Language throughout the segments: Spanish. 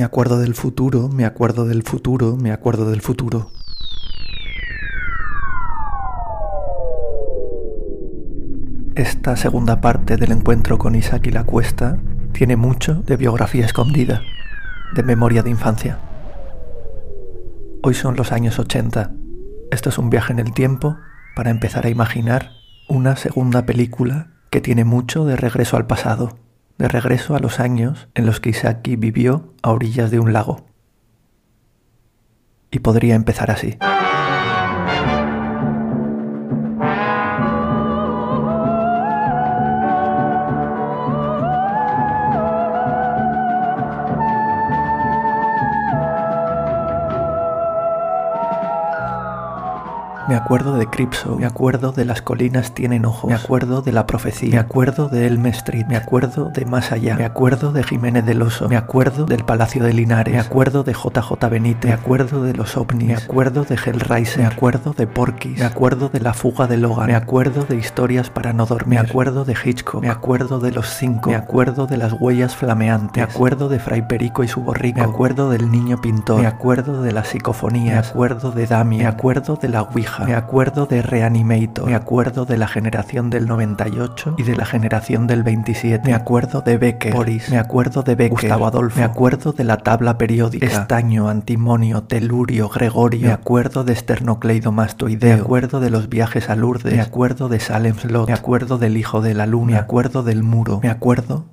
Me acuerdo del futuro, me acuerdo del futuro, me acuerdo del futuro. Esta segunda parte del encuentro con Isaac y la cuesta tiene mucho de biografía escondida, de memoria de infancia. Hoy son los años 80. Esto es un viaje en el tiempo para empezar a imaginar una segunda película que tiene mucho de regreso al pasado, de regreso a los años en los que Isaki vivió a orillas de un lago. Y podría empezar así. Me acuerdo de Cripso, me acuerdo de Las colinas tienen ojos, me acuerdo de La profecía, me acuerdo de Elm Street, me acuerdo de Más allá, me acuerdo de Jiménez del Oso, me acuerdo del Palacio de Linares, me acuerdo de JJ Benítez, me acuerdo de Los ovnis, me acuerdo de Hellraiser, me acuerdo de Porky's, me acuerdo de La fuga de Logan, me acuerdo de Historias para no dormir, me acuerdo de Hitchcock, me acuerdo de Los cinco, me acuerdo de Las huellas flameantes, me acuerdo de Fray Perico y su borrico, me acuerdo del niño pintor, me acuerdo de las psicofonías, me acuerdo de Dami, me acuerdo de la Ouija, me acuerdo de Reanimator, me acuerdo de la generación del 98 y de la generación del 27, me acuerdo de Becker, Boris, me acuerdo de Becker, Gustavo Adolfo, me acuerdo de la tabla periódica, estaño, antimonio, telurio, gregorio, me acuerdo de esternocleidomastoideo, me acuerdo de los viajes a Lourdes, me acuerdo de Salem Slot, me acuerdo del hijo de la luna, me acuerdo del muro, me acuerdo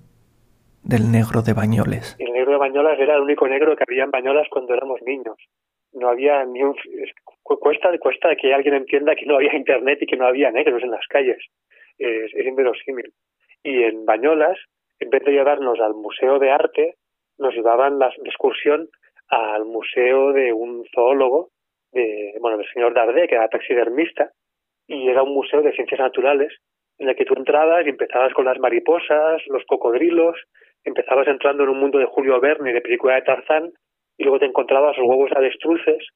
del negro de Bañoles. El negro de Bañolas era el único negro que había en Bañolas cuando éramos niños. No había ni un cuesta, cuesta que alguien entienda que no había internet y que no había negros en las calles. Es, inverosímil. Y en Bañolas, en vez de llevarnos al Museo de Arte, nos llevaban la excursión al museo de un zoólogo, de, bueno, del señor Dardé, que era taxidermista, y era un museo de ciencias naturales, en el que tú entrabas y empezabas con las mariposas, los cocodrilos, empezabas entrando en un mundo de Julio Verne, de película de Tarzán, y luego te encontrabas los huevos avestruces,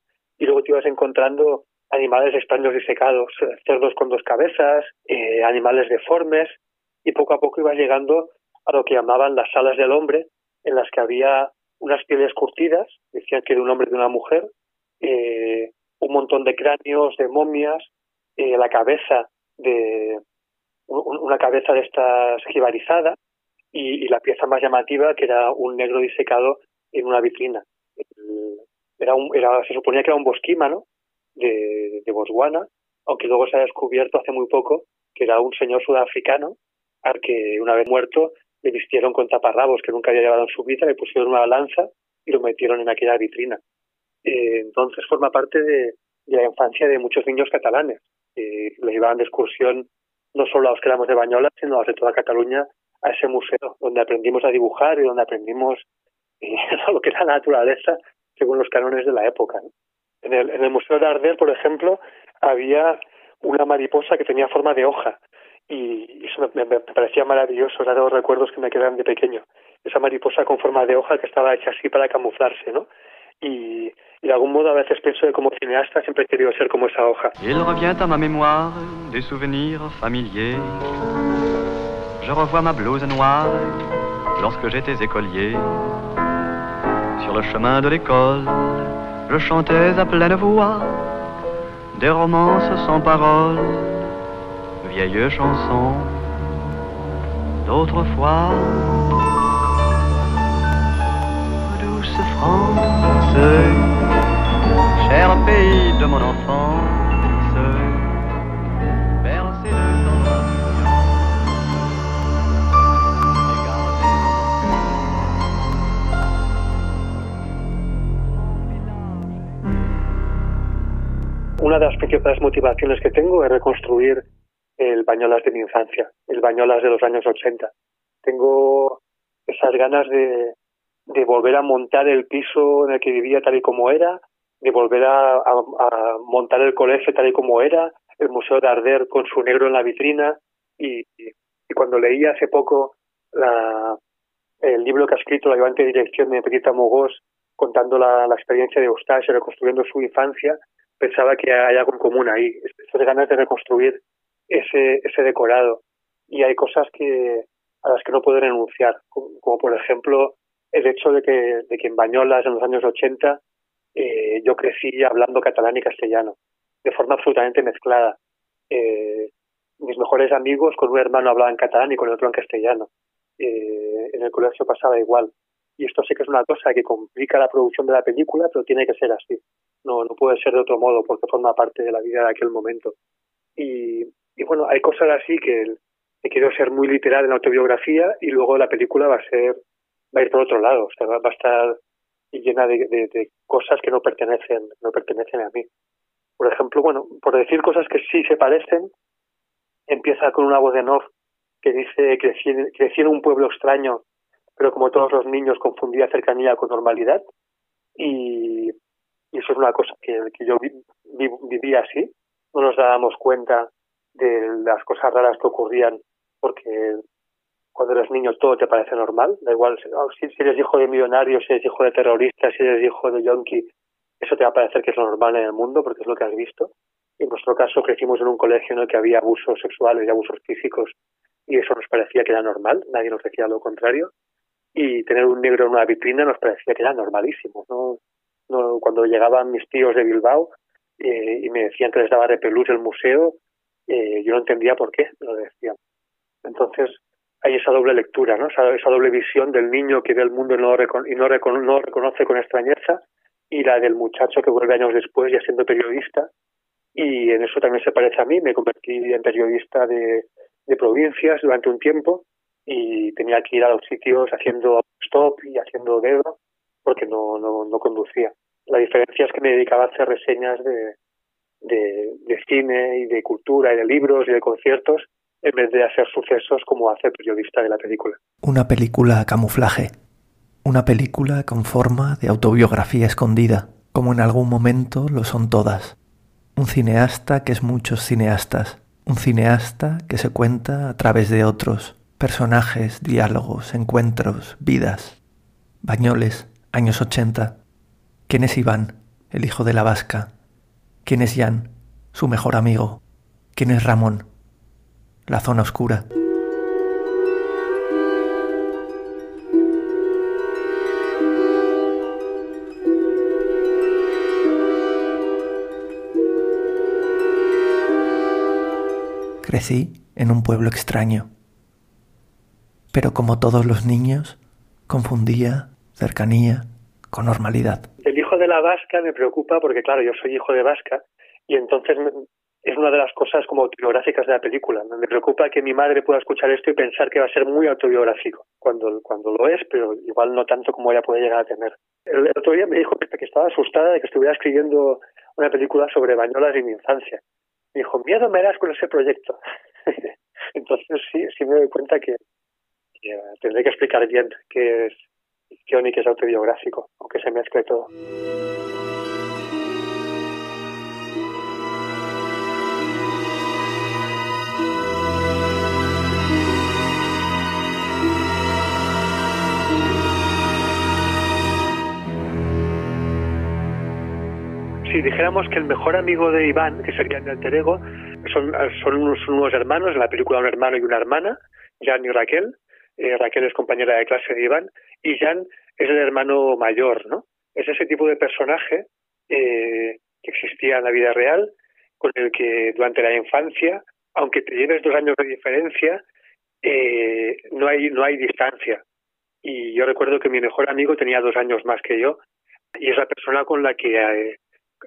y luego te ibas encontrando animales extraños disecados, cerdos con dos cabezas, eh, animales deformes, y poco a poco ibas llegando a lo que llamaban las salas del hombre, en las que había unas pieles curtidas, decían que era un hombre de una mujer, eh, un montón de cráneos, de momias, eh, la cabeza de una cabeza de estas jibarizada y, y, la pieza más llamativa que era un negro disecado en una vitrina. Era un, era, se suponía que era un bosquímano de, de Botswana, aunque luego se ha descubierto hace muy poco que era un señor sudafricano al que una vez muerto le vistieron con taparrabos que nunca había llevado en su vida, le pusieron una lanza y lo metieron en aquella vitrina. Eh, entonces forma parte de, de, la infancia de muchos niños catalanes. Eh, los llevaban de excursión no solo a los que éramos de Bañola, sino a los de toda Cataluña a ese museo, donde aprendimos a dibujar y donde aprendimos eh, lo que era la naturaleza según los cánones de la época. ¿no? En, el, en el Museo de Ardel, por ejemplo, había una mariposa que tenía forma de hoja y eso me, me, parecía maravilloso, eran los recuerdos que me quedan de pequeño. Esa mariposa con forma de hoja que estaba hecha así para camuflarse, ¿no? Y, y de algún modo a veces pienso que como cineasta siempre he querido ser como esa hoja. Il revient à ma mémoire des souvenirs familiers. Je revois ma blouse noire lorsque j'étais écolier. Sur le chemin de l'école, je chantais à pleine voix des romances sans paroles, vieilles chansons d'autrefois. Douce France, cher pays de mon enfance, Principales motivaciones que tengo es reconstruir el Bañolas de mi infancia, el Bañolas de los años 80. Tengo esas ganas de, volver a montar el piso en el que vivía tal y como era, de volver a, montar el colegio tal y como era, el Museo de Arder con su negro en la vitrina y, cuando leí hace poco el libro que ha escrito la ayudante de dirección de Petita Mogós contando la, la experiencia de Eustache reconstruyendo su infancia, pensaba que hay algo en común ahí, esas ganas de reconstruir ese, ese decorado. Y hay cosas que a las que no puedo renunciar, como, por ejemplo el hecho de que, de que en Bañolas en los años 80 eh, yo crecí hablando catalán y castellano, de forma absolutamente mezclada. Eh, mis mejores amigos con un hermano hablaban catalán y con el otro en castellano. Eh, en el colegio pasaba igual. Y esto sí que es una cosa que complica la producción de la película, pero tiene que ser así. No, no puede ser de otro modo porque forma parte de la vida de aquel momento. Y, y bueno, hay cosas así que, quiero ser muy literal en la autobiografía y luego la película va a ser va a ir por otro lado, o sea, va, a estar llena de, de, cosas que no pertenecen no pertenecen a mí. Por ejemplo, bueno, por decir cosas que sí se parecen, empieza con una voz de North que dice crecí, crecí en un pueblo extraño, pero como todos los niños confundía cercanía con normalidad y eso es una cosa que, yo vivía así, no nos dábamos cuenta de las cosas raras que ocurrían porque cuando eres niño todo te parece normal, da igual si, eres hijo de millonario, si eres hijo de terrorista, si eres hijo de yonki, eso te va a parecer que es lo normal en el mundo porque es lo que has visto. En nuestro caso crecimos en un colegio en el que había abusos sexuales y abusos físicos y eso nos parecía que era normal, nadie nos decía lo contrario. Y tener un negro en una vitrina nos parecía que era normalísimo. ¿no? No, cuando llegaban mis tíos de Bilbao eh, y me decían que les daba repelús el museo, eh, yo no entendía por qué lo decían. Entonces, hay esa doble lectura, ¿no? Esa, doble visión del niño que ve el mundo y no, y no, no reconoce con extrañeza y la del muchacho que vuelve años después ya siendo periodista y en eso también se parece a mí, me convertí en periodista de provincias durante un tiempo y tenía que ir a los sitios haciendo stop y haciendo dedo porque no, no, conducía. La diferencia es que me dedicaba a hacer reseñas de, de, de cine y de cultura y de libros y de conciertos en vez de hacer sucesos como hace el periodista de la película. Una película camuflaje, una película con forma de autobiografía escondida, como en algún momento lo son todas. Un cineasta que es muchos cineastas, un cineasta que se cuenta a través de otros, personajes, diálogos, encuentros, vidas. Bañoles, años 80. ¿Quién es Iván, el hijo de la vasca? ¿Quién es Jan, su mejor amigo? ¿Quién es Ramón, la zona oscura. Crecí en un pueblo extraño, pero como todos los niños, confundía cercanía con normalidad. El hijo de la vasca me preocupa porque, claro, yo soy hijo de vasca y entonces es una de las cosas como autobiográficas de la película. Me preocupa que mi madre pueda escuchar esto y pensar que va a ser muy autobiográfico, cuando, cuando lo es, pero igual no tanto como ella puede llegar a tener. El, otro día me dijo que, estaba asustada de que estuviera escribiendo una película sobre bañolas y mi infancia. Me dijo, miedo me das con ese proyecto. Entonces sí, sí me doy cuenta que, que tendré que explicar bien qué es y qué es autobiográfico, aunque se mezcle todo. si dijéramos que el mejor amigo de Iván, que sería el alter ego, son, son, unos, unos hermanos, en la película un hermano y una hermana, Jan y Raquel. Eh, Raquel es compañera de clase de Iván y Jan es el hermano mayor, ¿no? Es ese tipo de personaje eh, que existía en la vida real, con el que durante la infancia, aunque te lleves dos años de diferencia, eh, no hay no hay distancia. Y yo recuerdo que mi mejor amigo tenía dos años más que yo y es la persona con la que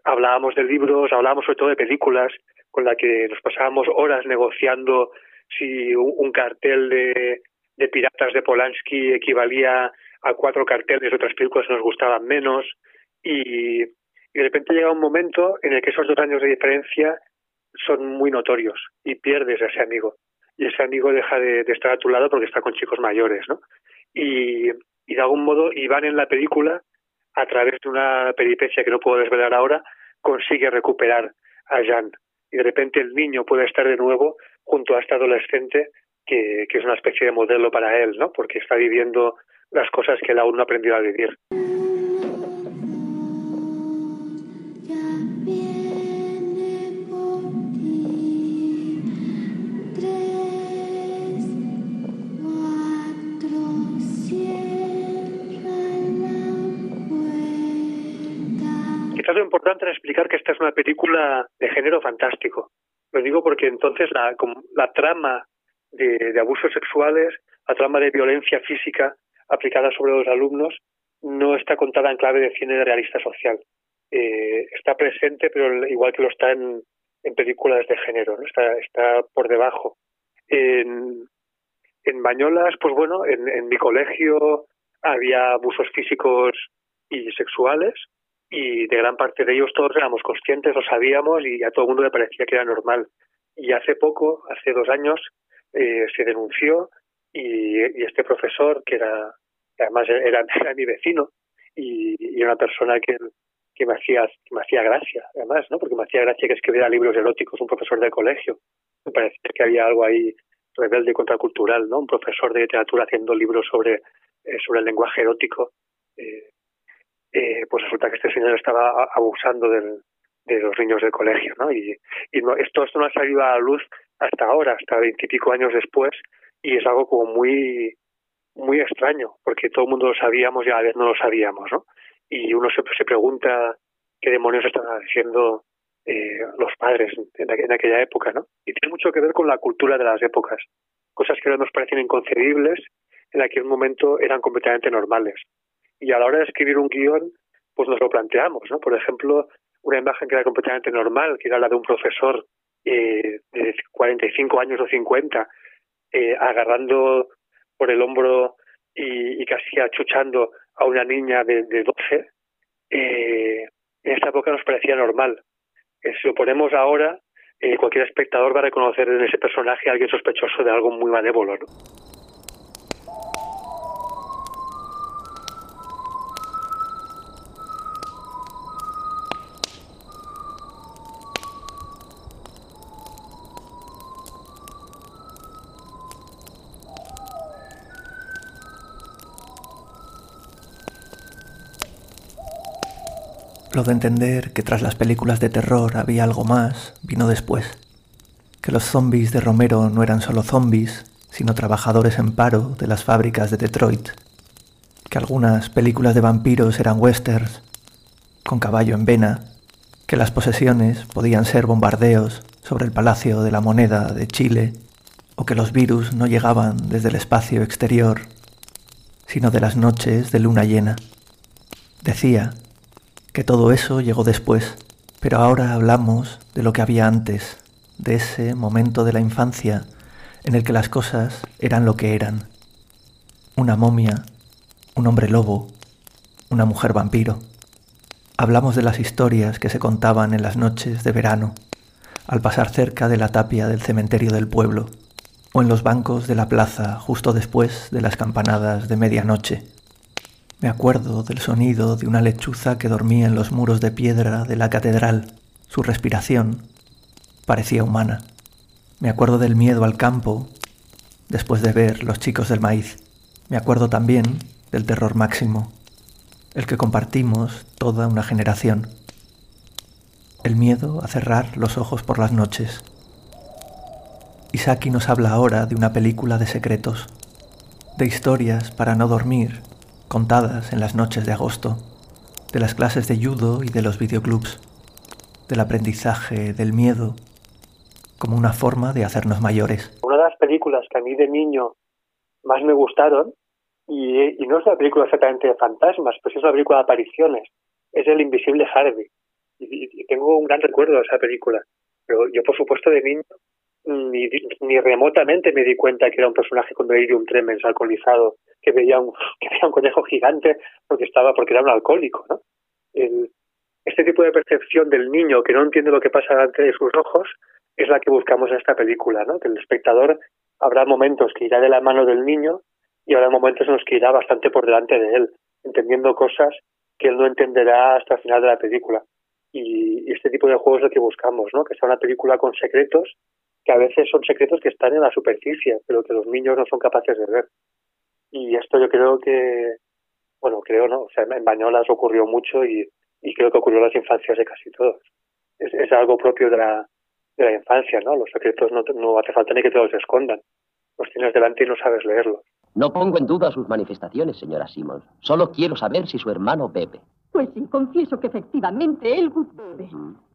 hablábamos de libros, hablábamos sobre todo de películas, con la que nos pasábamos horas negociando si un, cartel de, de Piratas de Polanski equivalía a cuatro carteles de otras películas que nos gustaban menos y, y de repente llega un momento en el que esos dos años de diferencia son muy notorios y pierdes a ese amigo y ese amigo deja de, estar a tu lado porque está con chicos mayores, ¿no? Y, y de algún modo Iván en la película a través de una peripecia que no puedo desvelar ahora, consigue recuperar a Jan. Y de repente el niño puede estar de nuevo junto a este adolescente que, es una especie de modelo para él, ¿no? Porque está viviendo las cosas que él aún no ha aprendido a vivir. Quizás lo importante es explicar que esta es una película de género fantástico. Lo digo porque entonces la, como la trama de, abusos sexuales, la trama de violencia física aplicada sobre los alumnos, no está contada en clave de cine de realista social. Eh, está presente, pero igual que lo está en, películas de género, está, está por debajo. En, en Bañolas, pues bueno, en, en mi colegio había abusos físicos y sexuales y de gran parte de ellos todos éramos conscientes, lo sabíamos y a todo el mundo le parecía que era normal. Y hace poco, hace dos años, eh, se denunció y, este profesor, que era además era, mi vecino y, una persona que, que me hacía me hacía gracia, además, ¿no? Porque me hacía gracia que escribiera libros eróticos, un profesor de colegio. Me parecía que había algo ahí rebelde y contracultural, ¿no? Un profesor de literatura haciendo libros sobre eh, sobre el lenguaje erótico. Eh, eh, pues resulta que este señor estaba abusando del, de los niños del colegio, ¿no? Y, y no, esto, esto no ha salido a la luz hasta ahora, hasta veintipico años después, y es algo como muy muy extraño, porque todo el mundo lo sabíamos y a la vez no lo sabíamos, ¿no? Y uno se, se pregunta qué demonios estaban haciendo eh, los padres en, en, aquella época, ¿no? Y tiene mucho que ver con la cultura de las épocas, cosas que ahora nos parecen inconcebibles, en aquel momento eran completamente normales y a la hora de escribir un guion, pues nos lo planteamos, ¿no? Por ejemplo, una imagen que era completamente normal, que era la de un profesor eh, de 45 años o 50, eh, agarrando por el hombro y, y, casi achuchando a una niña de, de 12, eh, en esta época nos parecía normal. Eh, si lo ponemos ahora, eh, cualquier espectador va a reconocer en ese personaje a alguien sospechoso de algo muy malévolo. De entender que tras las películas de terror había algo más vino después. Que los zombies de Romero no eran solo zombies, sino trabajadores en paro de las fábricas de Detroit. Que algunas películas de vampiros eran westerns, con caballo en vena. Que las posesiones podían ser bombardeos sobre el Palacio de la Moneda de Chile. O que los virus no llegaban desde el espacio exterior, sino de las noches de luna llena. Decía que todo eso llegó después, pero ahora hablamos de lo que había antes, de ese momento de la infancia en el que las cosas eran lo que eran. Una momia, un hombre lobo, una mujer vampiro. Hablamos de las historias que se contaban en las noches de verano, al pasar cerca de la tapia del cementerio del pueblo, o en los bancos de la plaza justo después de las campanadas de medianoche. Me acuerdo del sonido de una lechuza que dormía en los muros de piedra de la catedral. Su respiración parecía humana. Me acuerdo del miedo al campo después de ver los chicos del maíz. Me acuerdo también del terror máximo, el que compartimos toda una generación. El miedo a cerrar los ojos por las noches. Isaki nos habla ahora de una película de secretos, de historias para no dormir contadas en las noches de agosto, de las clases de judo y de los videoclubs, del aprendizaje del miedo como una forma de hacernos mayores. Una de las películas que a mí de niño más me gustaron, y, no es una película exactamente de fantasmas, pues es una película de apariciones, es El Invisible Harvey. y tengo un gran recuerdo de esa película. Pero yo, por supuesto, de niño ni, ni remotamente me di cuenta que era un personaje con delirium tremens alcoholizado que veía un que veía un conejo gigante porque estaba porque era un alcohólico no el, este tipo de percepción del niño que no entiende lo que pasa delante de sus ojos es la que buscamos en esta película no que el espectador habrá momentos que irá de la mano del niño y habrá momentos en los que irá bastante por delante de él entendiendo cosas que él no entenderá hasta el final de la película. Y este tipo de juegos es lo que buscamos no que sea una película con secretos que a veces son secretos que están en la superficie, pero que los niños no son capaces de ver. Y esto yo creo que, bueno, creo, ¿no? O sea, en Bañolas ocurrió mucho y, y creo que ocurrió en las infancias de casi todos. Es, es algo propio de la, de la infancia, ¿no? Los secretos no, no hace falta ni que te los escondan. Los tienes delante y no sabes leerlos. No pongo en duda sus manifestaciones, señora Simmons. Solo quiero saber si su hermano bebe. Pues sí, confieso que efectivamente él bebe.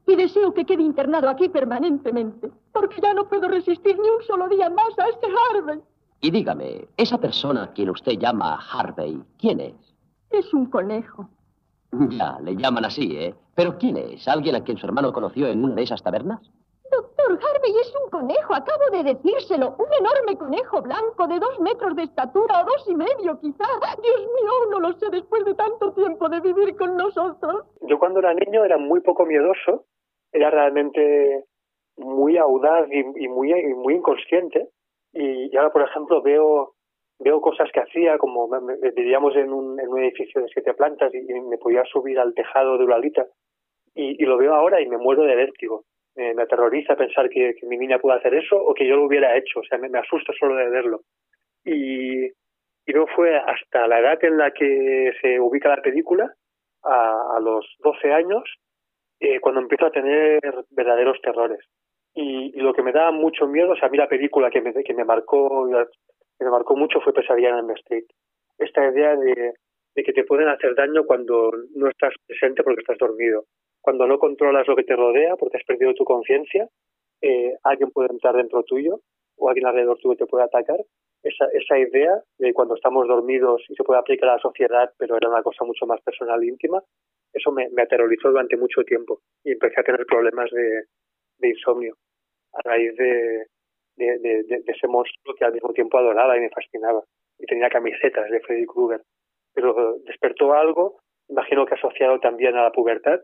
Y deseo que quede internado aquí permanentemente, porque ya no puedo resistir ni un solo día más a este Harvey. Y dígame, esa persona a quien usted llama Harvey, ¿quién es? Es un conejo. Ya, le llaman así, ¿eh? ¿Pero quién es? ¿Alguien a quien su hermano conoció en una de esas tabernas? Doctor Harvey es un conejo, acabo de decírselo. Un enorme conejo blanco de dos metros de estatura o dos y medio, quizá. Dios mío, no lo sé después de tanto tiempo de vivir con nosotros. Yo cuando era niño era muy poco miedoso, era realmente muy audaz y, muy, muy inconsciente. Y, ahora, por ejemplo, veo veo cosas que hacía, como vivíamos en un, en un edificio de siete plantas y, me podía subir al tejado de una alita. Y, y, lo veo ahora y me muero de vértigo me aterroriza pensar que, mi niña pueda hacer eso o que yo lo hubiera hecho, o sea, me, asusta solo de verlo. Y, y no fue hasta la edad en la que se ubica la película, a, los 12 años, eh, cuando empiezo a tener verdaderos terrores. Y, lo que me da mucho miedo, o sea, a mí la película que me, que me marcó que me marcó mucho fue Pesadilla en el Street. Esta idea de, de que te pueden hacer daño cuando no estás presente porque estás dormido cuando no controlas lo que te rodea porque has perdido tu conciencia, eh, alguien puede entrar dentro tuyo o alguien alrededor tuyo te puede atacar. Esa, esa idea de cuando estamos dormidos y se puede aplicar a la sociedad, pero era una cosa mucho más personal e íntima, eso me, aterrorizó durante mucho tiempo y empecé a tener problemas de, insomnio a raíz de, de, ese monstruo que al mismo tiempo adoraba y me fascinaba. Y tenía camisetas de Freddy Krueger. Pero despertó algo, imagino que asociado también a la pubertad,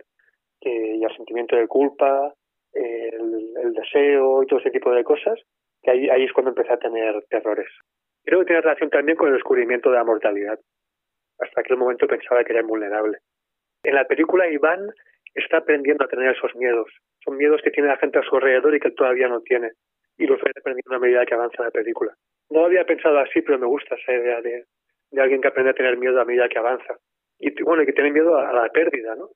y al sentimiento de culpa, el, deseo y todo ese tipo de cosas, que ahí, ahí es cuando empecé a tener terrores. Creo que tiene relación también con el descubrimiento de la mortalidad. Hasta aquel momento pensaba que era invulnerable. En la película Iván está aprendiendo a tener esos miedos. Son miedos que tiene la gente a su alrededor y que él todavía no tiene. Y los va aprendiendo a medida que avanza la película. No había pensado así, pero me gusta esa idea de, de alguien que aprende a tener miedo a medida que avanza. Y bueno, y que tiene miedo a la pérdida, ¿no?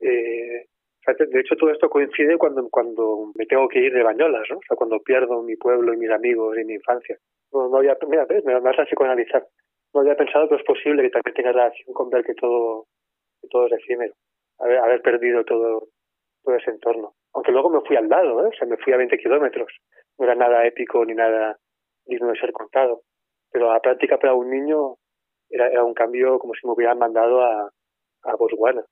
Eh, de hecho, todo esto coincide cuando, cuando me tengo que ir de bañolas, ¿no? O sea, cuando pierdo mi pueblo y mis amigos y mi infancia. No, había, mira, me vas a psicoanalizar. No había pensado que es posible que también tenga relación con ver que todo, que todo es efímero. Haber, haber perdido todo, todo ese entorno. Aunque luego me fui al lado, ¿eh? O sea, me fui a 20 kilómetros. No era nada épico ni nada digno de ser contado. Pero la práctica para un niño era, era un cambio como si me hubieran mandado a, a Botswana.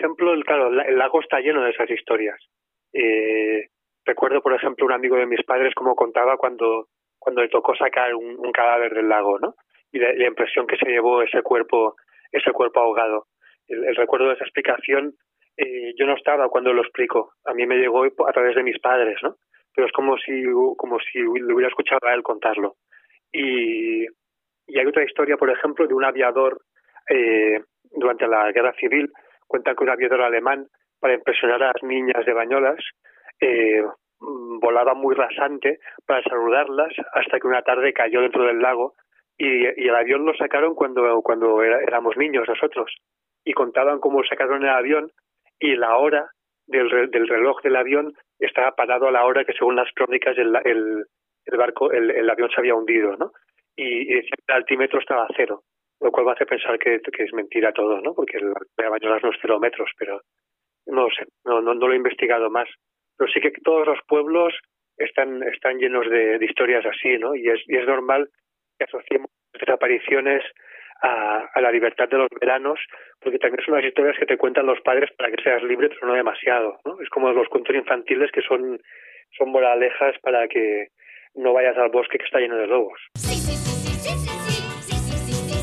Ejemplo, el, claro, el lago está lleno de esas historias. Eh, recuerdo, por ejemplo, un amigo de mis padres como contaba cuando, cuando le tocó sacar un, cadáver del lago, ¿no? Y la, impresión que se llevó ese cuerpo, ese cuerpo ahogado. El, recuerdo de esa explicación, eh, yo no estaba cuando lo explico. A mí me llegó a través de mis padres, ¿no? Pero es como si, como si lo hubiera escuchado a él contarlo. Y, y hay otra historia, por ejemplo, de un aviador eh, durante la guerra civil, cuenta que un aviador alemán, para impresionar a las niñas de Bañolas, eh, volaba muy rasante para saludarlas hasta que una tarde cayó dentro del lago y, el avión lo sacaron cuando, cuando éramos niños nosotros y contaban cómo sacaron el avión y la hora del, del reloj del avión estaba parado a la hora que según las crónicas el, el, el barco, el, el, avión se había hundido, ¿no? Y, y el altímetro estaba a cero lo cual me hace pensar que, es mentira todo, ¿no? Porque el de Bañolas no es cero metros, pero no lo sé, no, no, lo he investigado más. Pero sí que todos los pueblos están, están llenos de, historias así, ¿no? Y es, y es normal que asociemos estas apariciones a, a, la libertad de los veranos, porque también son las historias que te cuentan los padres para que seas libre, pero no demasiado, ¿no? Es como los cuentos infantiles que son, son moralejas para que no vayas al bosque que está lleno de lobos. los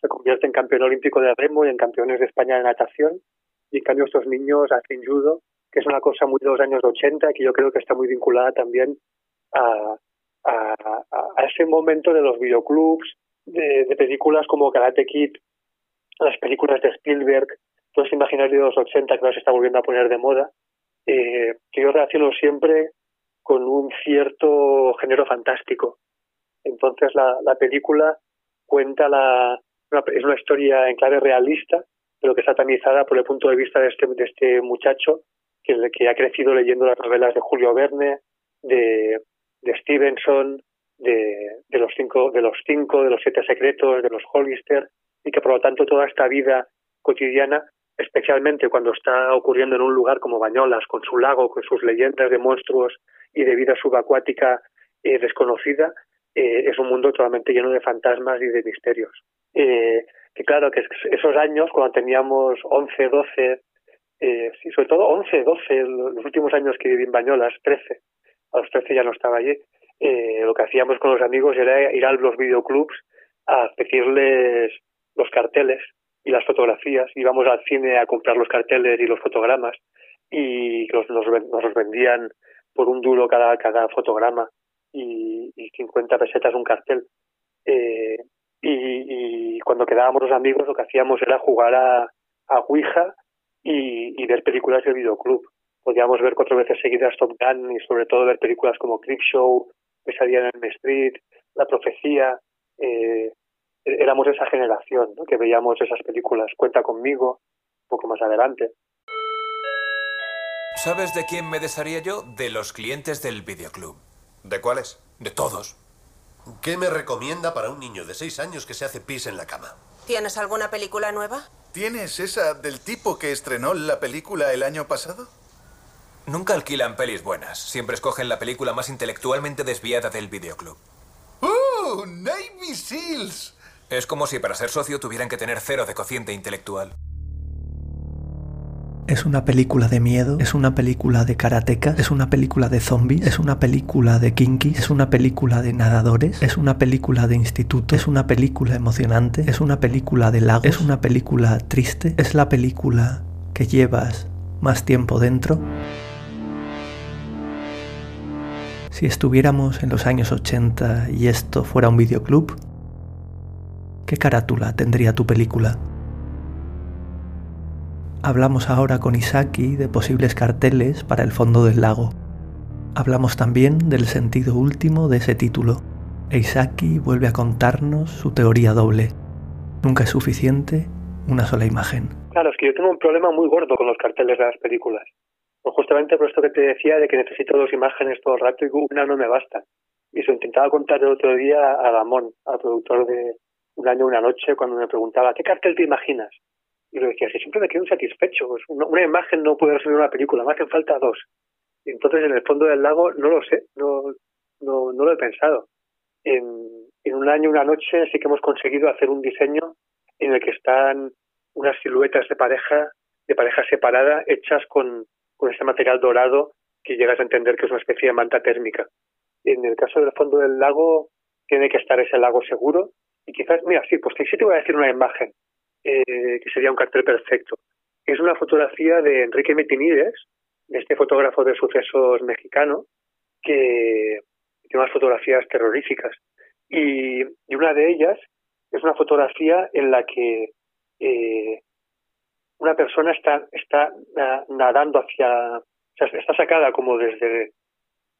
se convierte en campeón olímpico de remo y en campeones de España de natación, y en cambio estos niños hacen judo, que es una cosa muy de los años 80, que yo creo que está muy vinculada también a, a, ese momento de los videoclubs, de, películas como Karate Kid, las películas de Spielberg, todo ese imaginario de los 80 que ahora se está volviendo a poner de moda, eh, que yo relaciono siempre con un cierto género fantástico. Entonces la, la película cuenta la, es una historia en clave realista, pero que está tamizada por el punto de vista de este, de este muchacho que, ha crecido leyendo las novelas de Julio Verne, de, Stevenson, de, de, los cinco, de los cinco, de los siete secretos, de los Hollister, y que por lo tanto toda esta vida cotidiana, especialmente cuando está ocurriendo en un lugar como Bañolas, con su lago, con sus leyendas de monstruos y de vida subacuática eh, desconocida, eh, es un mundo totalmente lleno de fantasmas y de misterios. Eh, que claro, que esos años, cuando teníamos 11, 12, eh, sí, sobre todo 11, 12, los últimos años que viví en Bañolas, 13, a los 13 ya no estaba allí, eh, lo que hacíamos con los amigos era ir a los videoclubs a pedirles los carteles y las fotografías. Íbamos al cine a comprar los carteles y los fotogramas y los, nos, los vendían por un duro cada, cada fotograma y, y 50 pesetas un cartel. Eh, y, cuando quedábamos los amigos lo que hacíamos era jugar a, a Ouija y, ver películas del videoclub podíamos ver cuatro veces seguidas Top Gun y sobre todo ver películas como Creepshow, Pesadilla en el Street, La Profecía. Eh, éramos esa generación que veíamos esas películas. Cuenta conmigo, un poco más adelante. ¿Sabes de quién me desharía yo? De los clientes del videoclub. ¿De cuáles? De todos. ¿Qué me recomienda para un niño de seis años que se hace pis en la cama? ¿Tienes alguna película nueva? ¿Tienes esa del tipo que estrenó la película el año pasado? Nunca alquilan pelis buenas. Siempre escogen la película más intelectualmente desviada del videoclub. ¡Oh! ¡Navy Seals! Es como si para ser socio tuvieran que tener cero de cociente intelectual. Es una película de miedo, es una película de karatecas, es una película de zombies, es una película de kinky, es una película de nadadores, es una película de instituto, es una película emocionante, es una película de lagos, es una película triste, es la película que llevas más tiempo dentro. Si estuviéramos en los años 80 y esto fuera un videoclub, ¿qué carátula tendría tu película? Hablamos ahora con Isaki de posibles carteles para el fondo del lago. Hablamos también del sentido último de ese título. E Isaki vuelve a contarnos su teoría doble. Nunca es suficiente una sola imagen. Claro, es que yo tengo un problema muy gordo con los carteles de las películas. Pues justamente por esto que te decía de que necesito dos imágenes todo el rato y una no me basta. Y eso intentaba contar el otro día a Ramón, al productor de Un año, una noche, cuando me preguntaba, ¿qué cartel te imaginas? Y le decía, si siempre me quedo insatisfecho, pues una, imagen no puede resolver una película, me hacen falta dos. Entonces en el fondo del lago no lo sé, no, no, no lo he pensado. En, en un año, una noche sí que hemos conseguido hacer un diseño en el que están unas siluetas de pareja, de pareja separada, hechas con, con ese material dorado que llegas a entender que es una especie de manta térmica. En el caso del fondo del lago, tiene que estar ese lago seguro. Y quizás, mira, sí, pues sí te voy a decir una imagen, eh, que sería un cartel perfecto. Es una fotografía de Enrique Metinides, de este fotógrafo de sucesos mexicano, que tiene unas fotografías terroríficas. Y, una de ellas es una fotografía en la que eh, una persona está, está nadando hacia, o sea, está sacada como desde,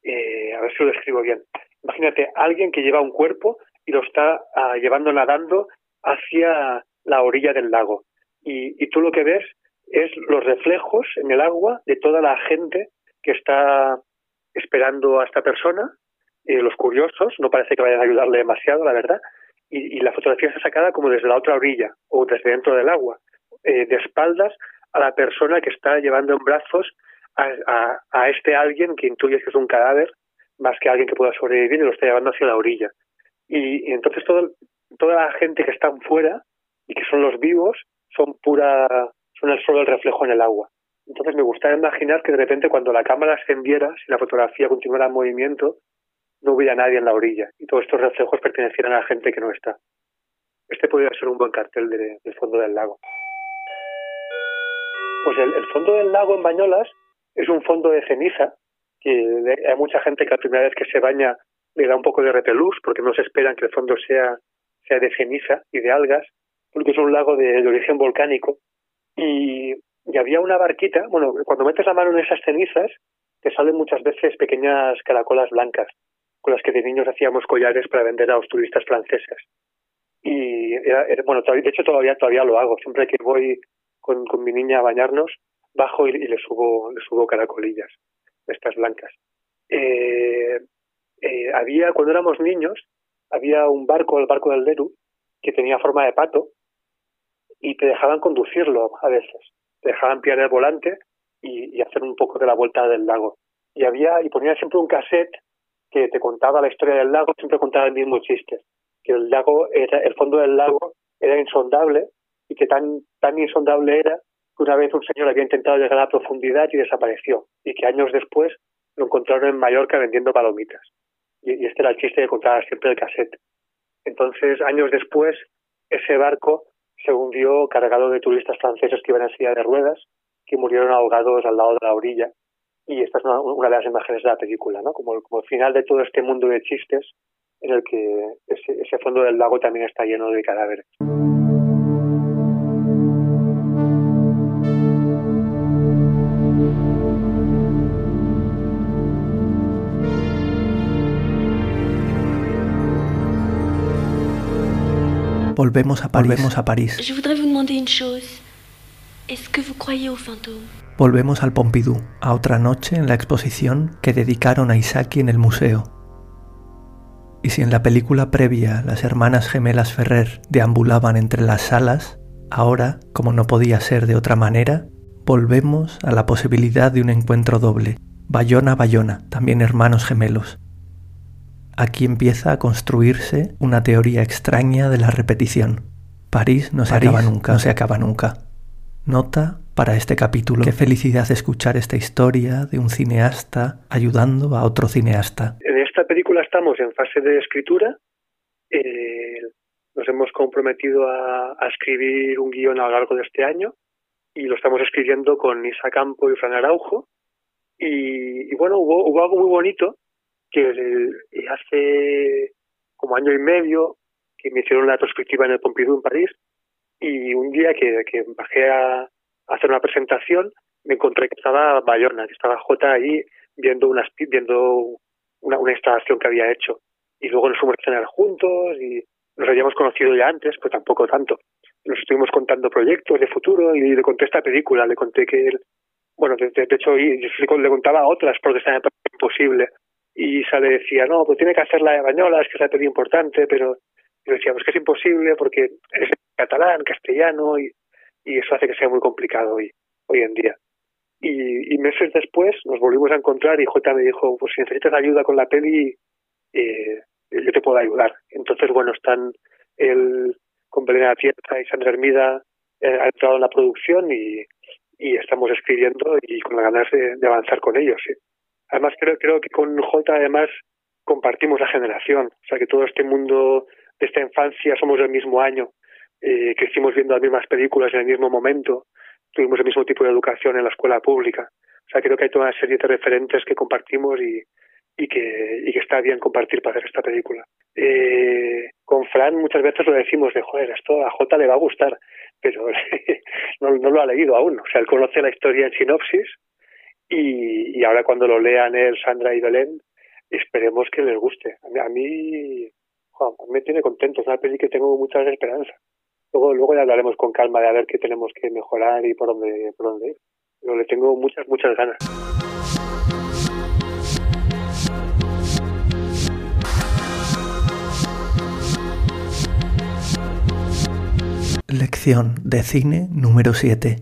eh, a ver si lo describo bien. Imagínate, alguien que lleva un cuerpo y lo está uh, llevando nadando hacia la orilla del lago. Y, tú lo que ves es los reflejos en el agua de toda la gente que está esperando a esta persona, eh, los curiosos, no parece que vayan a ayudarle demasiado, la verdad, y, y, la fotografía está sacada como desde la otra orilla o desde dentro del agua eh, de espaldas a la persona que está llevando en brazos a, a, a, este alguien que intuye que es un cadáver más que alguien que pueda sobrevivir y lo está llevando hacia la orilla. Y, entonces toda la gente que están fuera y que son los vivos son pura son el solo el reflejo en el agua. Entonces me gustaba imaginar que de repente cuando la cámara se enviera, si la fotografía continuara en movimiento, no hubiera nadie en la orilla y todos estos reflejos pertenecieran a la gente que no está. Este podría ser un buen cartel de- del fondo del lago. Pues el, fondo del lago en Bañolas es un fondo de ceniza, que hay mucha gente que la primera vez que se baña le da un poco de repelús porque no se esperan que el fondo sea, sea de ceniza y de algas, porque es un lago de, de origen volcánico. Y, y había una barquita, bueno, cuando metes la mano en esas cenizas, te salen muchas veces pequeñas caracolas blancas, con las que de niños hacíamos collares para vender a los turistas franceses. Y era- era- bueno, de hecho todavía todavía lo hago. Siempre que voy con, con mi niña a bañarnos, bajo y, y le subo le subo caracolillas, estas blancas. Eh, eh, había cuando éramos niños había un barco, el barco del Leru, que tenía forma de pato y te dejaban conducirlo a veces. Te dejaban pillar el volante y, hacer un poco de la vuelta del lago. Y había y ponía siempre un cassette que te contaba la historia del lago, siempre contaba el mismo chiste, que el lago el fondo del lago era insondable y que tan tan insondable era que una vez un señor había intentado llegar a la profundidad y desapareció y que años después lo encontraron en Mallorca vendiendo palomitas. Y, y este era el chiste que contaba siempre el cassette. Entonces, años después, ese barco se hundió cargado de turistas franceses que iban en silla de ruedas, que murieron ahogados al lado de la orilla. Y esta es una, de las imágenes de la película, ¿no? Como, como el final de todo este mundo de chistes en el que ese fondo del lago también está lleno de cadáveres. Volvemos a París. Volvemos a París. Je voudrais vous demander une chose. Est-ce que vous croyez aux fantômes Volvemos al Pompidou, a otra noche en la exposición que dedicaron a Isaki en el museo. Y si en la película previa las hermanas gemelas Ferrer deambulaban entre las salas, ahora, como no podía ser de otra manera, volvemos a la posibilidad de un encuentro doble. Bayona-Bayona, también hermanos gemelos. Aquí empieza a construirse una teoría extraña de la repetición. París no se París acaba nunca, no se acaba nunca. Nota para este capítulo. Qué felicidad escuchar esta historia de un cineasta ayudando a otro cineasta. En esta película estamos en fase de escritura. Eh, nos hemos comprometido a, a escribir un guion a lo largo de este año y lo estamos escribiendo con Isa Campo y Fran Araujo. Y, y bueno, hubo, hubo algo muy bonito que el- hace como año y medio que me hicieron la retrospectiva en el Pompidou en París y un día que, que bajé a, hacer una presentación me encontré que estaba Bayona, que estaba J ahí viendo unas viendo una, una instalación que había hecho y luego nos fuimos a cenar juntos y nos habíamos conocido ya antes, pues tampoco tanto. Nos estuvimos contando proyectos de futuro y le conté esta película, le conté que él, bueno, de, hecho y yo le contaba otras porque esta me parecía imposible y Isa le decía, no, pues tiene que hacer la de Bañolas, que es la peli importante, pero yo decía, pues que es imposible porque es catalán, castellano y, y eso hace que sea muy complicado hoy, hoy en día. Y, y meses después nos volvimos a encontrar y J me dijo, pues si necesitas ayuda con la peli, eh, yo te puedo ayudar. Entonces, bueno, están él con Belén Atienza y Sandra Hermida eh, ha entrado en la producción y, y estamos escribiendo y con las ganas de, de avanzar con ellos. sí. Además, creo, creo que con J, además, compartimos la generación. O sea, que todo este mundo de esta infancia somos del mismo año, eh, crecimos viendo las mismas películas en el mismo momento, tuvimos el mismo tipo de educación en la escuela pública. O sea, creo que hay toda una serie de referentes que compartimos y, y, que, y que está bien compartir para hacer esta película. Eh, con Fran muchas veces lo decimos de, joder, esto a J le va a gustar, pero no, no lo ha leído aún. O sea, él conoce la historia en sinopsis y, ahora cuando lo lean él, Sandra y Belén, esperemos que les guste. A mí, a mí me tiene contento, es una peli que tengo muchas esperanzas. Luego, luego ya hablaremos con calma de a ver qué tenemos que mejorar y por dónde, por dónde ir. Pero le tengo muchas, muchas ganas. Lección de cine número 7.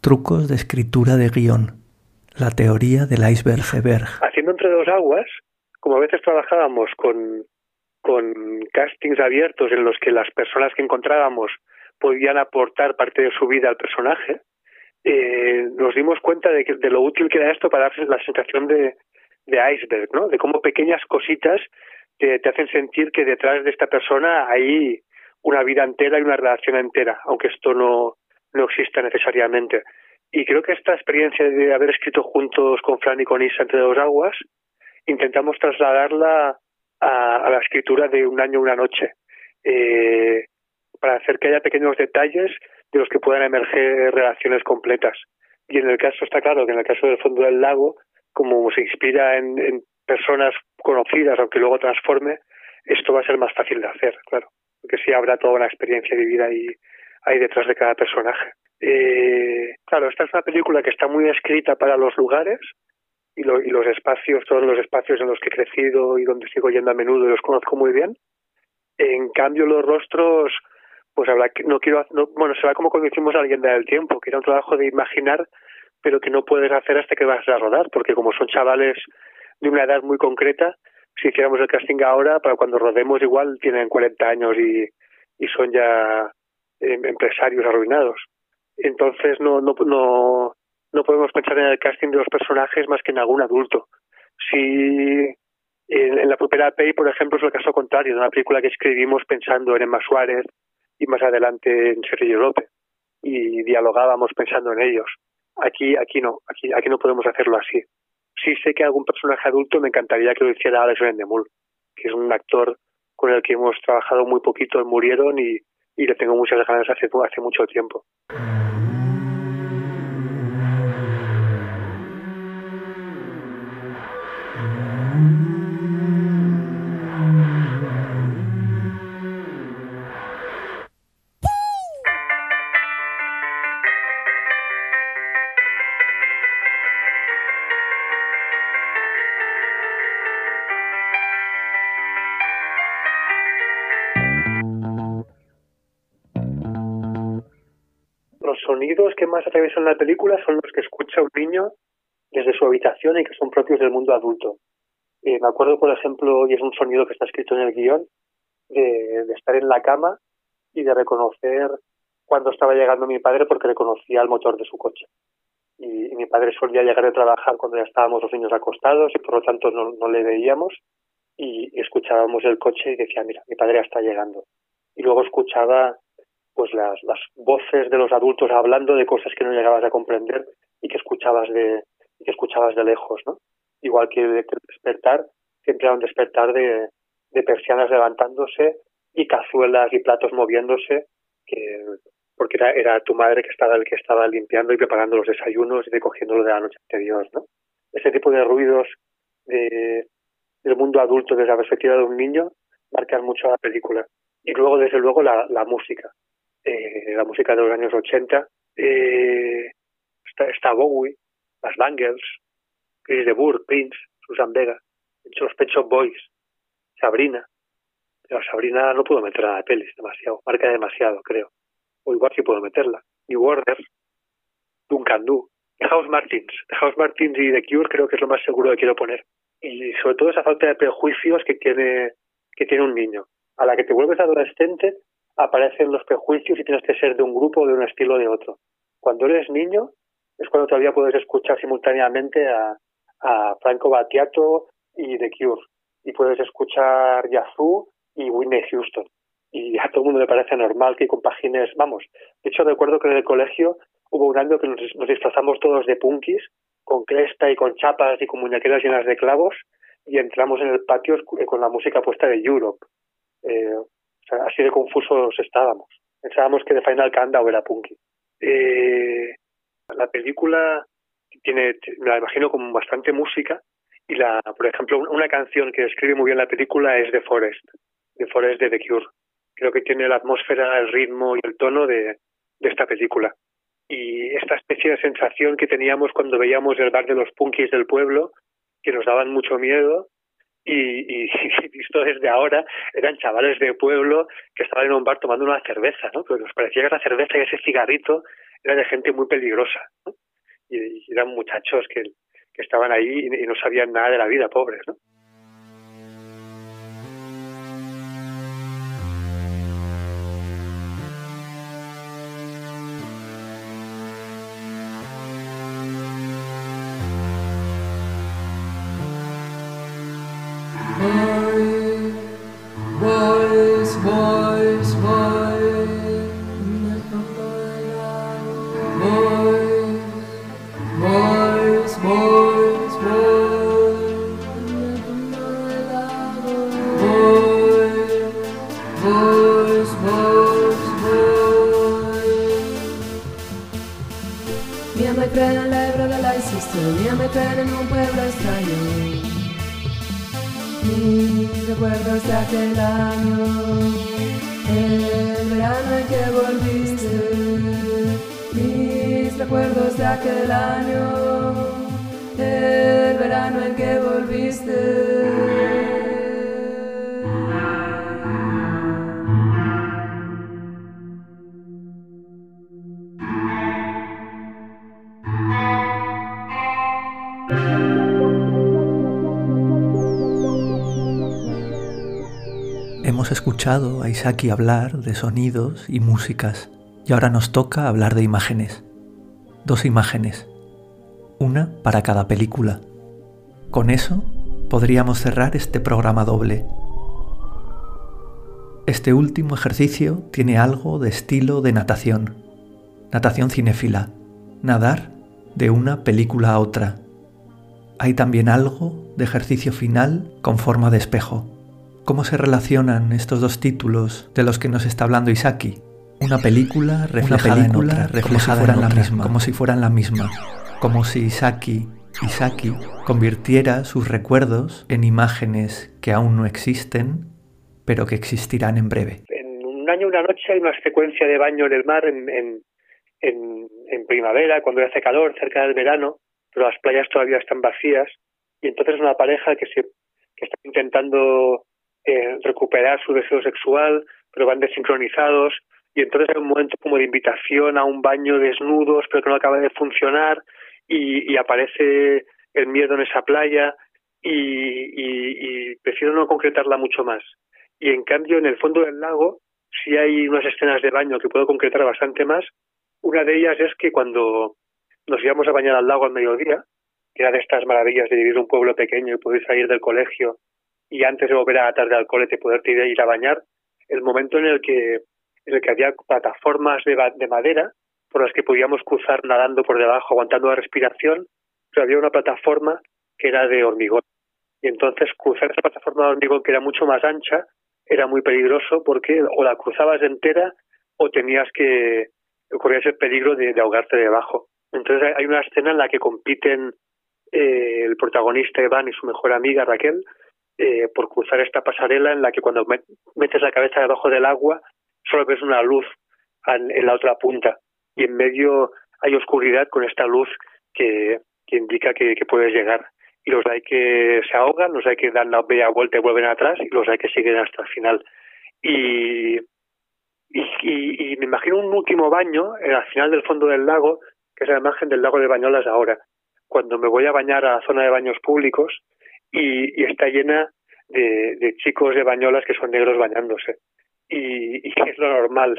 Trucos de escritura de guion. La teoría del iceberg. Haciendo entre dos aguas, como a veces trabajábamos con, con castings abiertos en los que las personas que encontrábamos podían aportar parte de su vida al personaje, eh, nos dimos cuenta de, que, de lo útil que era esto para darse la sensación de, de iceberg, ¿no? De cómo pequeñas cositas te, te hacen sentir que detrás de esta persona hay una vida entera y una relación entera, aunque esto no, no exista necesariamente. Y creo que esta experiencia de haber escrito juntos con Fran y con Isa entre dos aguas, intentamos trasladarla a, a la escritura de un año, una noche, eh, para hacer que haya pequeños detalles de los que puedan emerger relaciones completas. Y en el caso, está claro que en el caso del fondo del lago, como se inspira en, en personas conocidas, aunque luego transforme, esto va a ser más fácil de hacer, claro, porque sí habrá toda una experiencia vivida ahí, ahí detrás de cada personaje. Eh, claro, esta es una película que está muy escrita para los lugares y, lo, y los espacios, todos los espacios en los que he crecido y donde sigo yendo a menudo y los conozco muy bien. En cambio, los rostros, pues habrá que, no quiero, no, bueno, será como cuando hicimos La leyenda del tiempo, que era un trabajo de imaginar, pero que no puedes hacer hasta que vas a rodar, porque como son chavales de una edad muy concreta, si hiciéramos el casting ahora, para cuando rodemos igual tienen 40 años y, y son ya eh, empresarios arruinados. Entonces no, no, no, no podemos pensar en el casting de los personajes más que en algún adulto. Si en, en la propia Pay, por ejemplo, es el caso contrario, de una película que escribimos pensando en Emma Suárez y más adelante en Sergio López y dialogábamos pensando en ellos. Aquí, aquí no, aquí, aquí no podemos hacerlo así. Sí sé que algún personaje adulto me encantaría que lo hiciera Alex Vendemul, que es un actor con el que hemos trabajado muy poquito en Murieron y, y le tengo muchas ganas hace, hace mucho tiempo. Más atraviesan la película son los que escucha un niño desde su habitación y que son propios del mundo adulto. Eh, me acuerdo, por ejemplo, y es un sonido que está escrito en el guion, de, estar en la cama y de reconocer cuando estaba llegando mi padre porque reconocía el motor de su coche. Y, y, mi padre solía llegar de trabajar cuando ya estábamos los niños acostados y por lo tanto no, no le veíamos y, y, escuchábamos el coche y decía, mira, mi padre ya está llegando. Y luego escuchaba pues las, las voces de los adultos hablando de cosas que no llegabas a comprender y que escuchabas de, y que escuchabas de lejos, ¿no? Igual que el despertar, siempre era un despertar de, de persianas levantándose y cazuelas y platos moviéndose, que porque era, era tu madre que estaba el que estaba limpiando y preparando los desayunos y recogiéndolo de la noche anterior, ¿no? Ese tipo de ruidos de, del mundo adulto desde la perspectiva de un niño marcan mucho la película. Y luego, desde luego, la, la música. Eh, la música de los años 80. Eh, está, Bowie, las Bangles, Chris de Burgh, Prince, Susan Vega, los Pet Boys, Sabrina. Pero Sabrina no puedo meter a la pelis demasiado, marca demasiado, creo. O igual sí puedo meterla. New Order, Duncan Du, House Martins. House Martins y The Cure creo que es lo más seguro que quiero poner. Y sobre todo esa falta de prejuicios que tiene, que tiene un niño. A la que te vuelves adolescente, aparecen los prejuicios y tienes que ser de un grupo o de un estilo o de otro. Cuando eres niño, es cuando todavía puedes escuchar simultáneamente a, a Franco Battiato y The Cure. Y puedes escuchar Yazoo y Whitney Houston. Y a todo el mundo le parece normal que compagines, vamos, de hecho recuerdo que en el colegio hubo un año que nos, disfrazamos todos de punkis, con cresta y con chapas y con muñequeras llenas de clavos, y entramos en el patio con la música puesta de Europe. Eh, así de confusos estábamos. Pensábamos que de Final Countdown era punky. Eh, la película tiene, me la imagino como bastante música y la, por ejemplo, una canción que describe muy bien la película es The Forest, The Forest de The Cure. Creo que tiene la atmósfera, el ritmo y el tono de, esta película. Y esta especie de sensación que teníamos cuando veíamos el bar de los punkis del pueblo, que nos daban mucho miedo, y, y, visto desde ahora, eran chavales de pueblo que estaban en un bar tomando una cerveza, ¿no? Pero nos parecía que esa cerveza y ese cigarrito era de gente muy peligrosa, ¿no? Y, y eran muchachos que, que estaban ahí y, y no sabían nada de la vida, pobres, ¿no? Siempre en el Ebro de la historia me traen en un pueblo extraño. Mis recuerdos de aquel año, el verano en que volviste. Mis recuerdos de aquel año, el verano en que volviste. Hemos escuchado a Isaki hablar de sonidos y músicas y ahora nos toca hablar de imágenes. Dos imágenes, una para cada película. Con eso podríamos cerrar este programa doble. Este último ejercicio tiene algo de estilo de natación, natación cinéfila, nadar de una película a otra. Hay también algo de ejercicio final con forma de espejo. ¿Cómo se relacionan estos dos títulos de los que nos está hablando Isaki? Una película reflejada en otra, reflejada como si fueran la misma, como si fueran la misma, como si Isaki, Isaki convirtiera sus recuerdos en imágenes que aún no existen, pero que existirán en breve. En un año, una noche hay una secuencia de baño en el mar en, en, en, en primavera, cuando hace calor, cerca del verano, pero las playas todavía están vacías, y entonces una pareja que se que está intentando eh, recuperar su deseo sexual, pero van desincronizados y entonces hay un momento como de invitación a un baño desnudos, pero que no acaba de funcionar y, aparece el miedo en esa playa y, prefiero no concretarla mucho más. Y en cambio, en el fondo del lago sí hay unas escenas de baño que puedo concretar bastante más. Una de ellas es que cuando nos íbamos a bañar al lago al mediodía, que era de estas maravillas de vivir en un pueblo pequeño y poder salir del colegio y antes de volver a tarde al colete poderte ir a bañar, el momento en el que, en el que había plataformas de, de madera por las que podíamos cruzar nadando por debajo, aguantando la respiración, pero había una plataforma que era de hormigón. Y entonces cruzar esa plataforma de hormigón que era mucho más ancha era muy peligroso porque o la cruzabas entera o tenías que corrías el peligro de, ahogarte debajo. Entonces hay una escena en la que compiten eh, el protagonista Iván y su mejor amiga Raquel eh, por cruzar esta pasarela en la que cuando metes la cabeza debajo del agua solo ves una luz en la otra punta y en medio hay oscuridad con esta luz que, que indica que, puedes llegar. Y los hay que se ahogan, los hay que dan la media vuelta y vuelven atrás y los hay que siguen hasta el final. Y, y, y, me imagino un último baño al final del fondo del lago, que es la imagen del lago de Bañolas ahora. Cuando me voy a bañar a la zona de baños públicos, y, está llena de, chicos de bañolas que son negros bañándose. Y, y es lo normal.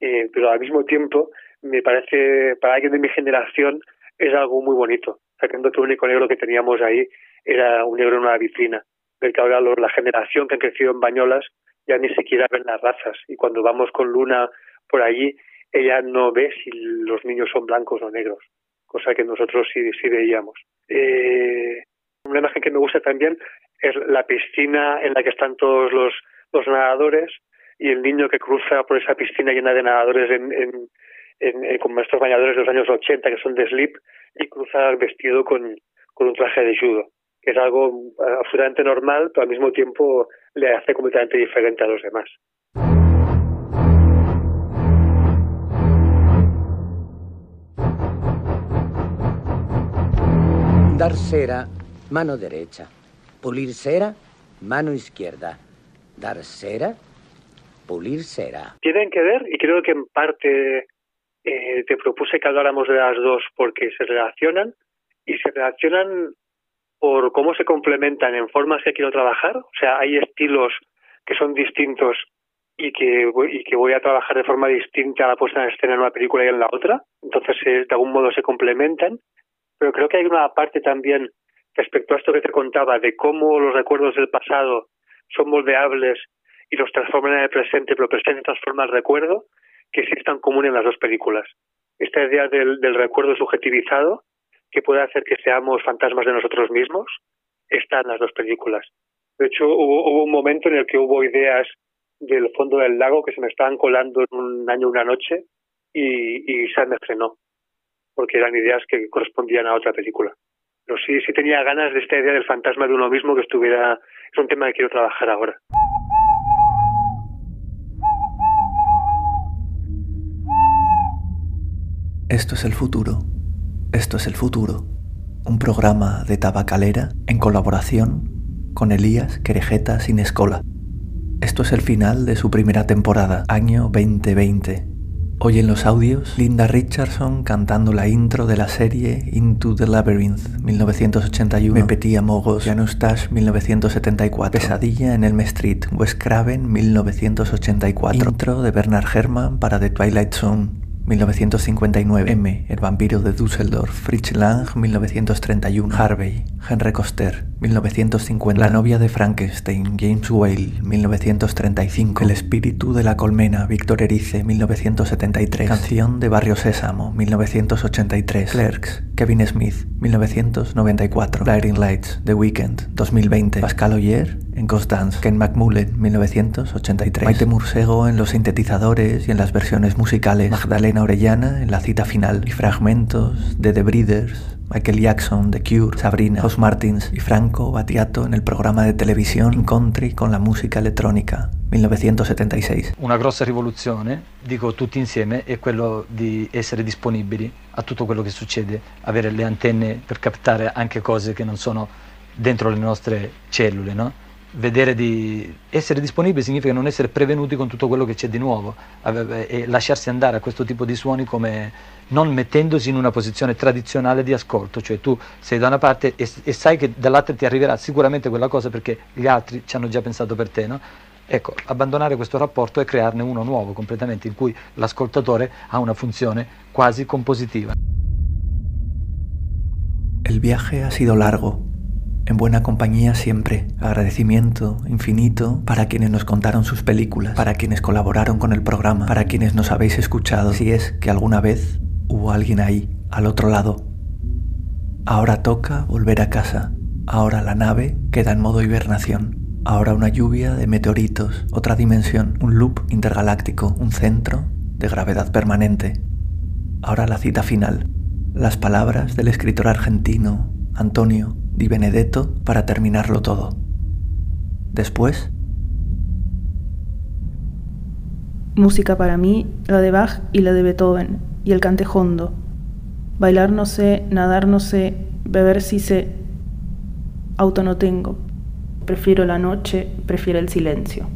Eh, pero al mismo tiempo, me parece, para alguien de mi generación, es algo muy bonito. Sabiendo que el único negro que teníamos ahí era un negro en una vitrina. Ver que ahora la generación que han crecido en bañolas ya ni siquiera ven las razas. Y cuando vamos con Luna por allí, ella no ve si los niños son blancos o negros, cosa que nosotros sí, sí veíamos. Eh, una imagen que me gusta también es la piscina en la que están todos los, los nadadores y el niño que cruza por esa piscina llena de nadadores en, en, en, eh, bañadores de los años 80 que son de slip y cruza vestido con, con un traje de judo, que es algo eh, absolutamente normal, pero al mismo tiempo le hace completamente diferente a los demás. Dar cera mano derecha. Pulir cera, mano izquierda. Dar cera, pulir cera. Tienen que ver, y creo que en parte eh, te propuse que habláramos de las dos porque se relacionan y se relacionan por cómo se complementan en formas que quiero trabajar. O sea, hay estilos que son distintos y que, y que voy a trabajar de forma distinta a la puesta en escena en una película y en la otra. Entonces, eh, de algún modo se complementan. Pero creo que hay una parte también respecto a esto que te contaba de cómo los recuerdos del pasado son moldeables y los transforman en el presente, pero el presente transforma el recuerdo, que sí es común en las dos películas. Esta idea del, del recuerdo subjetivizado, que puede hacer que seamos fantasmas de nosotros mismos, está en las dos películas. De hecho, hubo, hubo un momento en el que hubo ideas del fondo del lago que se me estaban colando en un año una noche y, y se me frenó. porque eran ideas que correspondían a otra película. Pero sí, sí tenía ganas de esta idea del fantasma de uno mismo que estuviera... Es un tema que quiero trabajar ahora. Esto es el futuro. Esto es el futuro. Un programa de tabacalera en colaboración con Elías Querejeta Sin Escola. Esto es el final de su primera temporada, año 2020. Hoy en los audios, Linda Richardson cantando la intro de la serie Into the Labyrinth 1981, Me Petit Amogos, Janustash 1974, Pesadilla en Elm Street, Wes Craven 1984, intro de Bernard Herrmann para The Twilight Zone 1959, M, El vampiro de Düsseldorf, Fritz Lang, 1931, Harvey, Henry Coster, 1950, La novia de Frankenstein, James Whale, 1935, El espíritu de la colmena, Víctor Erice, 1973, Canción de Barrio Sésamo, 1983, Clerks, Kevin Smith, 1994, Blinding Lights, The Weeknd, 2020, Pascal Oyer, en Ghost Dance, Ken McMullen, 1983, Maite Mursego en los sintetizadores y en las versiones musicales, Magdalena Orellana en la cita final. Y fragmentos de The Breeders, Michael Jackson, The Cure, Sabrina, Os Martins y Franco Battiato en el programa de televisione In Country con la musica elettronica 1976. Una grossa rivoluzione, dico tutti insieme, è quello di essere disponibili a tutto quello che succede, avere le antenne per captare anche cose che non sono dentro le nostre cellule, no? vedere di essere disponibili significa non essere prevenuti con tutto quello che c'è di nuovo e lasciarsi andare a questo tipo di suoni come non mettendosi in una posizione tradizionale di ascolto, cioè tu sei da una parte e, e sai che dall'altra ti arriverà sicuramente quella cosa perché gli altri ci hanno già pensato per te, no? Ecco, abbandonare questo rapporto e crearne uno nuovo completamente in cui l'ascoltatore ha una funzione quasi compositiva. El viaje ha sido largo, en buena compañía siempre, agradecimiento infinito para quienes nos contaron sus películas, para quienes colaboraron con el programa, para quienes nos habéis escuchado, si es que alguna vez hubo alguien ahí, al otro lado. Ahora toca volver a casa, ahora la nave queda en modo hibernación, ahora una lluvia de meteoritos, otra dimensión, un loop intergaláctico, un centro de gravedad permanente. Ahora la cita final, las palabras del escritor argentino Antonio Di Benedetto para terminarlo todo. Después... Música para mí, la de Bach y la de Beethoven, y el cantejondo. Bailar no sé, nadar no sé, beber sí sé. Auto no tengo. Prefiero la noche, prefiero el silencio.